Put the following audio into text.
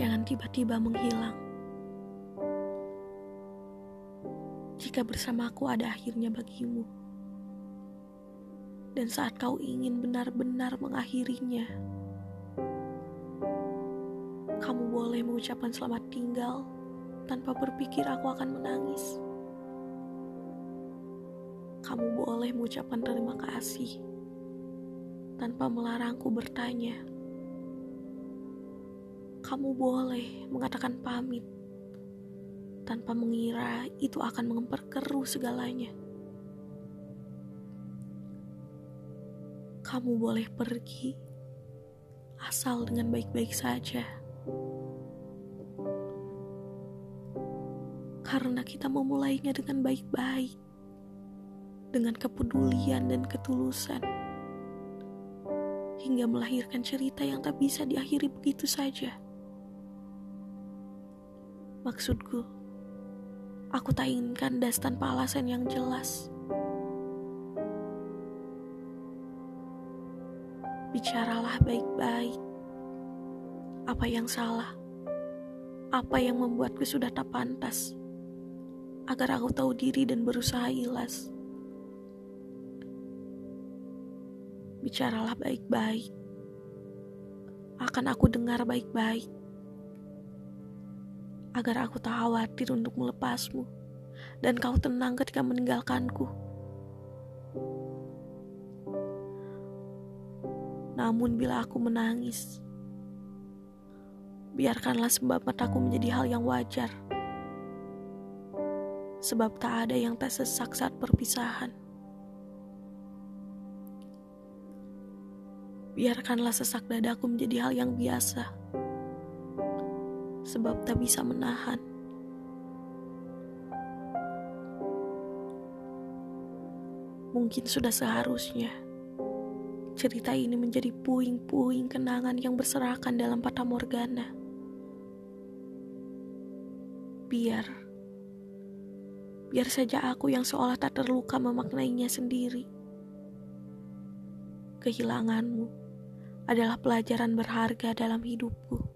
jangan tiba-tiba menghilang. Jika bersamaku ada akhirnya bagimu, dan saat kau ingin benar-benar mengakhirinya, kamu boleh mengucapkan selamat tinggal tanpa berpikir aku akan menangis. Kamu boleh mengucapkan terima kasih tanpa melarangku bertanya kamu boleh mengatakan pamit tanpa mengira itu akan memperkeruh segalanya. Kamu boleh pergi asal dengan baik-baik saja. Karena kita memulainya dengan baik-baik, dengan kepedulian dan ketulusan, hingga melahirkan cerita yang tak bisa diakhiri begitu saja. Maksudku, aku tak ingin kandas tanpa alasan yang jelas. Bicaralah baik-baik. Apa yang salah? Apa yang membuatku sudah tak pantas? Agar aku tahu diri dan berusaha ilas. Bicaralah baik-baik. Akan aku dengar baik-baik agar aku tak khawatir untuk melepasmu dan kau tenang ketika meninggalkanku. Namun bila aku menangis, biarkanlah sebab mataku menjadi hal yang wajar. Sebab tak ada yang tak sesak saat perpisahan. Biarkanlah sesak dadaku menjadi hal yang biasa sebab tak bisa menahan. Mungkin sudah seharusnya cerita ini menjadi puing-puing kenangan yang berserakan dalam patah morgana. Biar, biar saja aku yang seolah tak terluka memaknainya sendiri. Kehilanganmu adalah pelajaran berharga dalam hidupku.